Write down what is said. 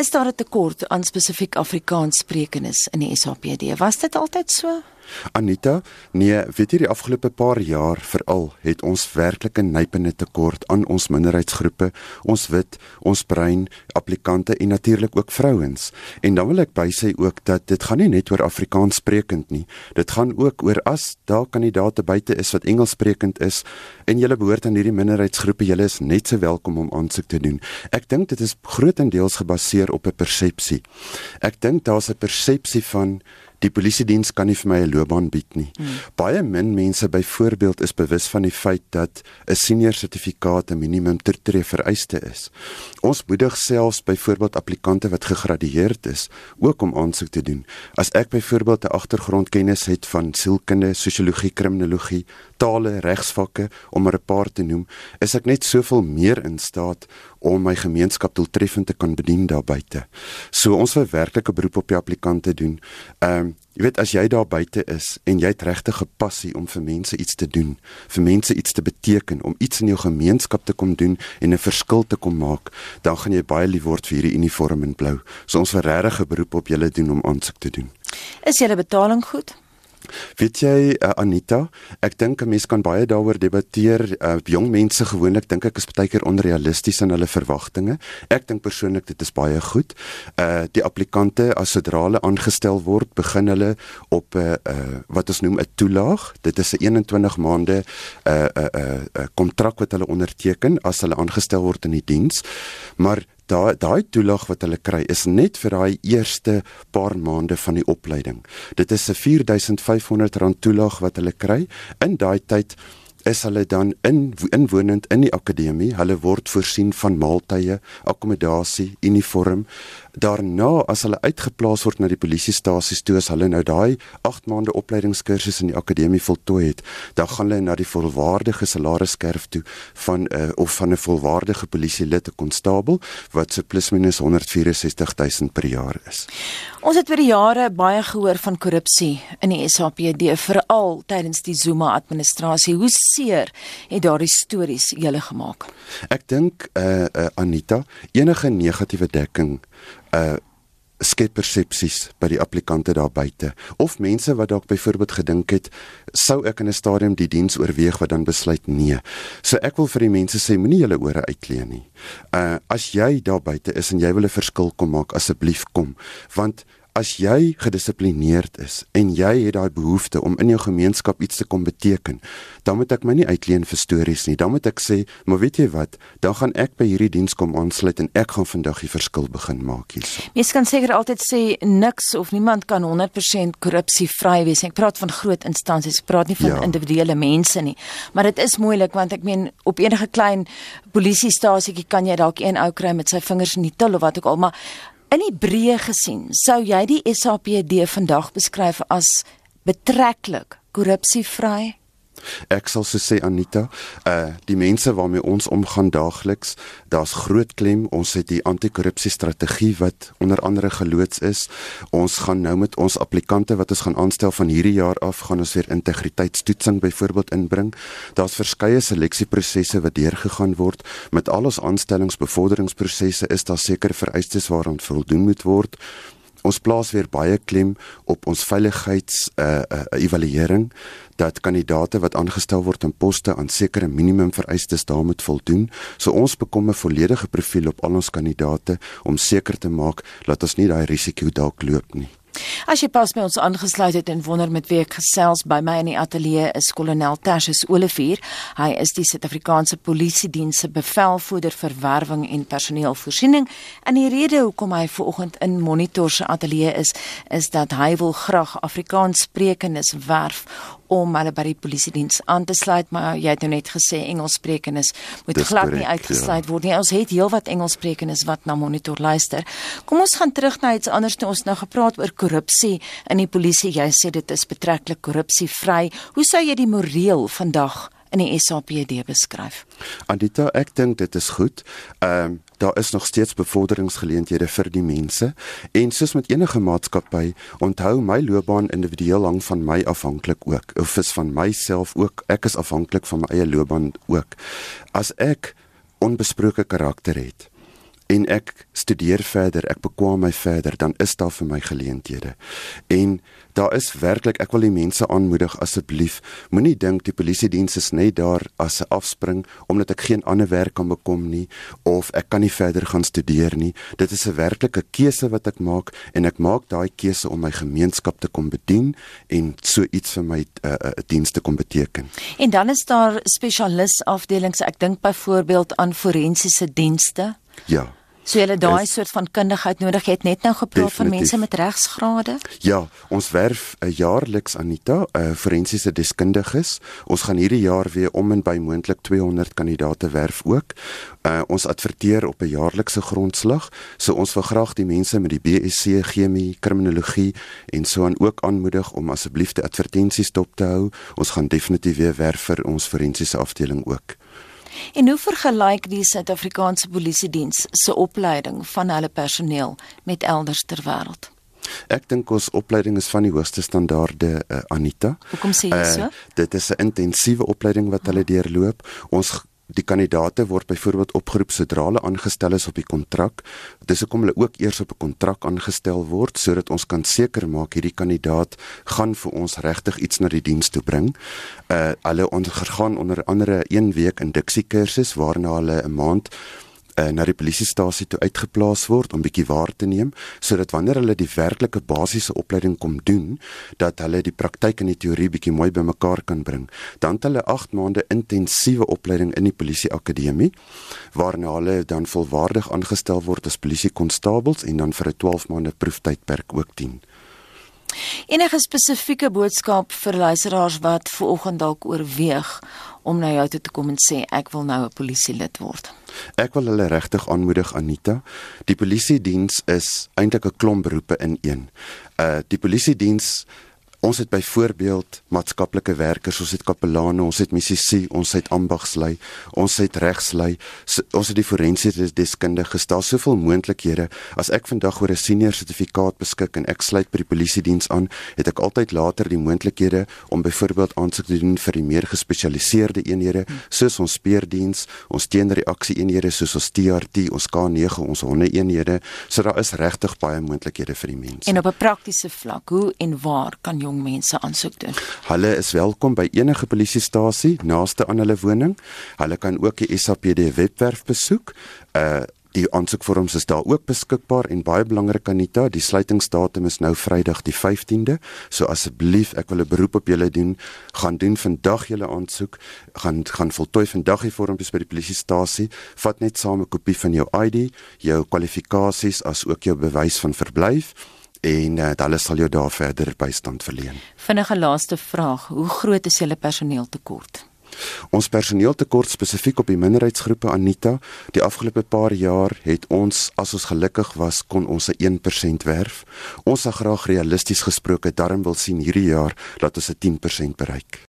is daar 'n tekort aan spesifiek Afrikaans sprekendes in die SAPD. Was dit altyd so? Anita, nee, weet jy die afgelope paar jaar veral het ons werklik 'n nypende tekort aan ons minderheidsgroepe, ons wit, ons bruin applikante en natuurlik ook vrouens. En dan wil ek bysê ook dat dit gaan nie net oor Afrikaans sprekend nie. Dit gaan ook oor as daar kandidaate buite is wat Engels sprekend is en jy behoort aan hierdie minderheidsgroepe, jy is net so welkom om aansoek te doen. Ek dink dit is grootendeels gebaseer op 'n persepsie. Ek dink daar's 'n persepsie van die polisie diens kan nie vir my 'n loopbaan bied nie. Hmm. Baie min mense byvoorbeeld is bewus van die feit dat 'n senior sertifikaat 'n minimum tertree vereiste is. Ons moedig selfs byvoorbeeld applikante wat gegradueerd is ook om aansoek te doen. As ek byvoorbeeld 'n agtergrondkennis het van sielkunde, sosiologie, kriminologie, tale, regsvakke om maar 'n paar te noem, is ek net soveel meer in staat om my gemeenskap doeltreffend te kan bedien daar buite. So ons wil werklik 'n beroep op die applikante doen. Ehm um, jy weet as jy daar buite is en jy het regtig 'n passie om vir mense iets te doen, vir mense iets te beteken, om iets in jou gemeenskap te kom doen en 'n verskil te kom maak, dan gaan jy baie lief word vir hierdie uniform in blou. So ons wil regtig 'n beroep op julle doen om aansoek te doen. Is julle betaling goed? Weet jy uh, Anita, ek dink 'n mens kan baie daaroor debatteer. Uh, jong mense gewoonlik dink ek is baie keer onrealisties in hulle verwagtinge. Ek dink persoonlik dit is baie goed. Uh die applikante as sodra hulle aangestel word, begin hulle op 'n uh, uh, wat ons noem 'n toelaag. Dit is 'n 21 maande 'n uh, 'n uh, 'n uh, kontrak wat hulle onderteken as hulle aangestel word in die diens. Maar daai daai toelaag wat hulle kry is net vir daai eerste paar maande van die opleiding. Dit is 'n R4500 toelaag wat hulle kry in daai tyd is hulle dan in inwonend in die akademie. Hulle word voorsien van maaltye, akkommodasie, uniform. Daarna as hulle uitgeplaas word na die polisiestasies toe as hulle nou daai 8 maande opleidingskursus in die akademie voltooi het, dan gaan hulle na die volwaardige salarisskerf toe van 'n uh, eh, of van 'n volwaardige polisielid, 'n konstabel wat so plus minus 164 000 per jaar is. Ons het oor die jare baie gehoor van korrupsie in die SAPD, veral tydens die Zuma administrasie. Hoe seer het daardie stories julle gemaak? Ek dink eh uh, uh, Anita, enige negatiewe dekking uh skep persepsies by die applikante daar buite of mense wat dalk byvoorbeeld gedink het sou ek in 'n stadium die diens oorweeg wat dan besluit nee. So ek wil vir die mense sê moenie julle ore uitklee nie. Uh as jy daar buite is en jy wil 'n verskil kom maak, asseblief kom want as jy gedissiplineerd is en jy het daai behoefte om in jou gemeenskap iets te kom beteken, dan moet ek my nie uitleen vir stories nie. Dan moet ek sê, maar weet jy wat, dan gaan ek by hierdie diens kom aansluit en ek gaan vandag die verskil begin maak hierso. Mens kan seker altyd sê niks of niemand kan 100% korrupsie vry wees. Ek praat van groot instansies, ek praat nie van ja. individuele mense nie. Maar dit is moeilik want ek meen op enige klein polisiestasietjie kan jy dalk een ou kry met sy vingers in die til of wat ook al, maar In die breë gesien, sou jy die SAPD vandag beskryf as betreklik korrupsievry? Ek sal so sê Anita, uh die mense waarmee ons omgaan daagliks, daar's groot klem. Ons het die anti-korrupsie strategie wat onder andere geloods is. Ons gaan nou met ons applikante wat ons gaan aanstel van hierdie jaar af, gaan ons weer integriteitstoetsing byvoorbeeld inbring. Daar's verskeie seleksieprosesse wat deurgegaan word. Met al ons aanstellingsbevorderingsprosesse is daar sekere vereistes waaraan voldoen moet word. Ons plaas weer baie klem op ons veiligheids uh, uh evaluering dat kandidate wat aangestel word in poste aan sekere minimum vereistes daar moet voldoen. So ons bekom 'n volledige profiel op al ons kandidate om seker te maak dat ons nie daai risiko dalk loop nie. As jy pas by ons aangesluit het en wonder met wie ek gesels by my in die ateljee is kolonel Tertius Olivier. Hy is die Suid-Afrikaanse Polisie Diens se bevelvoerder vir werwing en personeelvoorsiening. En die rede hoekom hy vanoggend in Monitor se ateljee is, is dat hy wil graag Afrikaans sprekendes werf om hulle by die polisie diens aan te sluit, maar jy het nou net gesê Engelssprekendes moet Dis glad nie uitgesluit ja. word nie. Ons het heelwat Engelssprekendes wat na monitor luister. Kom ons gaan terug na iets anders toe ons nou gepraat oor korrupsie in die polisie. Jy sê dit is betreklik korrupsievry. Hoe sou jy die moreel vandag in die SAPD beskryf? Anita, ek dink dit is goed. Ehm um, daar is nog steeds bevorderingsgeleenthede vir die mense en soos met enige maatskappy, onthou my loopbaan individueel hang van my afhanklik ook. Of is van myself ook. Ek is afhanklik van my eie loopbaan ook. As ek onbesproke karakter het en ek studeer verder, ek bekwam my verder, dan is daar vir my geleenthede. En daar is werklik ek wil die mense aanmoedig asseblief moenie dink die polisie diens is net daar as 'n afspring omdat ek geen ander werk kan bekom nie of ek kan nie verder gaan studeer nie. Dit is 'n werklike keuse wat ek maak en ek maak daai keuse om my gemeenskap te kom bedien en so iets vir my 'n uh, uh, dienste kom beteken. En dan is daar spesialis afdelings ek dink byvoorbeeld aan forensiese dienste. Ja So jy het daai soort van kundigheid nodig. Jy het net nou gepraat van mense met regsgrade. Ja, ons werf 'n jaarliks Anita, 'n uh, forensiese deskundiges. Ons gaan hierdie jaar weer om en by moontlik 200 kandidate werf ook. Uh, ons adverteer op 'n jaarlikse grondslag. So ons wil graag die mense met die BSc Chemie, Kriminologie en so aan ook aanmoedig om asseblief die advertensies dop te hou. Ons gaan definitief weer werf vir ons forensiese afdeling ook. En hoe vergelyk die Suid-Afrikaanse Polisie Diens se opleiding van hulle personeel met elders ter wêreld? Ek dink ons opleiding is van die hoogste standaarde uh, Anita. Hoekom sê jy so? Uh, dit is 'n intensiewe opleiding wat hulle deurloop. Ons die kandidate word byvoorbeeld opgeroep sodra hulle aangestel is op die kontrak. Dis hoekom hulle ook eers op 'n kontrak aangestel word sodat ons kan seker maak hierdie kandidaat gaan vir ons regtig iets na die diens toe bring. Uh hulle ondergaan onder andere 1 week induksie kursus waarna hulle 'n maand uh, na die polisiestasie toe uitgeplaas word om bietjie waar te neem sodat wanneer hulle die werklike basiese opleiding kom doen dat hulle die praktyk en die teorie bietjie mooi bymekaar kan bring. Dan het hulle 8 maande intensiewe opleiding in die polisieakademie waarna hulle dan volwaardig aangestel word as polisiekonstabels en dan vir 'n 12 maande proeftydperk ook dien Enige spesifieke boodskap vir luisteraars wat ver oggend dalk oorweeg om na jou toe te kom en sê ek wil nou 'n polisielid word? Ek wil hulle regtig aanmoedig Anita. Die polisie diens is eintlik 'n klomp beroepe in een. Uh die polisie diens Ons het byvoorbeeld maatskaplike werkers, ons het kapelane, ons het musisi, ons het ambagslei, ons het regslei, ons het die forensiese deskundiges. Daar's soveel moontlikhede. As ek vandag oor 'n senior sertifikaat beskik en ek sluit by die polisie diens aan, het ek altyd later die moontlikhede om byvoorbeeld aansoek te doen vir die meer gespesialiseerde eenhede, soos ons speurdiens, ons teenreaksie eenhede soos ons TRT, ons K9, ons honde eenhede. So daar is regtig baie moontlikhede vir die mense. En op 'n praktiese vlak, hoe en waar kan jy jong mense aansoek doen. Hulle is welkom by enige polisiestasie naaste aan hulle woning. Hulle kan ook die SAPD webwerf besoek. Uh die aansoekvorms is daar ook beskikbaar en baie belangrik Anita, die sluitingsdatum is nou Vrydag die 15de. So asseblief, ek wil 'n beroep op julle doen, gaan doen vandag julle aansoek, gaan gaan voltooi vandag die vormpies by die polisiestasie. Vat net saam 'n kopie van jou ID, jou kwalifikasies as ook jou bewys van verblyf en uh, hulle sal jou daar verder bystand verleen. Vinnige laaste vraag, hoe groot is julle personeeltekort? Ons personeeltekort spesifiek op die minderheidsgroepe Anita, die afgelope paar jaar het ons as ons gelukkig was kon ons 'n 1% werf. Ons sal graag realisties gesproke darm wil sien hierdie jaar dat ons 'n 10% bereik.